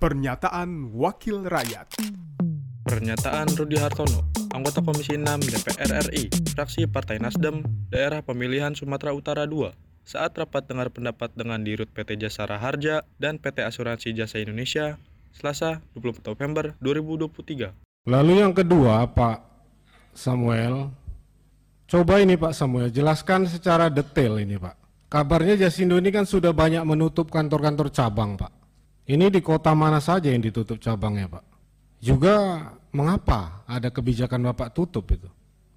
Pernyataan Wakil Rakyat Pernyataan Rudi Hartono, anggota Komisi 6 DPR RI, fraksi Partai Nasdem, daerah pemilihan Sumatera Utara II, saat rapat dengar pendapat dengan Dirut PT Jasara Harja dan PT Asuransi Jasa Indonesia, Selasa 24 November 2023. Lalu yang kedua, Pak Samuel, coba ini Pak Samuel, jelaskan secara detail ini Pak. Kabarnya Jasindo ini kan sudah banyak menutup kantor-kantor cabang Pak. Ini di kota mana saja yang ditutup cabangnya Pak? Juga mengapa ada kebijakan Bapak tutup itu?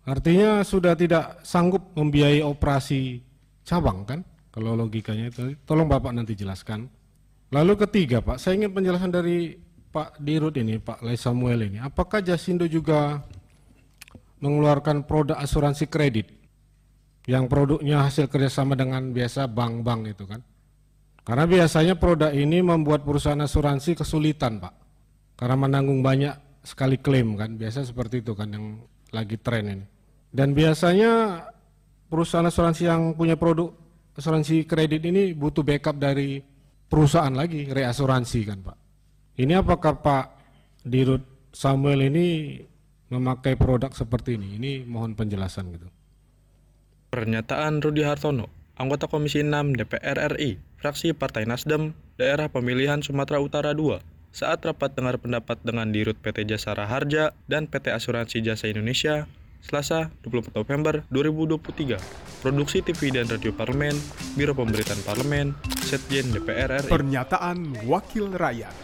Artinya sudah tidak sanggup membiayai operasi cabang kan? Kalau logikanya itu, tolong Bapak nanti jelaskan. Lalu ketiga Pak, saya ingin penjelasan dari Pak Dirut ini, Pak Lei Samuel ini. Apakah Jasindo juga mengeluarkan produk asuransi kredit yang produknya hasil kerjasama dengan biasa bank-bank itu kan? Karena biasanya produk ini membuat perusahaan asuransi kesulitan Pak, karena menanggung banyak sekali klaim kan, biasa seperti itu kan yang lagi tren ini. Dan biasanya perusahaan asuransi yang punya produk asuransi kredit ini butuh backup dari perusahaan lagi, reasuransi kan Pak. Ini apakah Pak Dirut Samuel ini memakai produk seperti ini? Ini mohon penjelasan gitu. Pernyataan Rudi Hartono, anggota Komisi 6 DPR RI, fraksi Partai Nasdem, daerah pemilihan Sumatera Utara II, saat rapat dengar pendapat dengan Dirut PT Jasara Harja dan PT Asuransi Jasa Indonesia, Selasa 24 November 2023. Produksi TV dan Radio Parlemen, Biro Pemberitaan Parlemen, Setjen DPR RI. Pernyataan Wakil Rakyat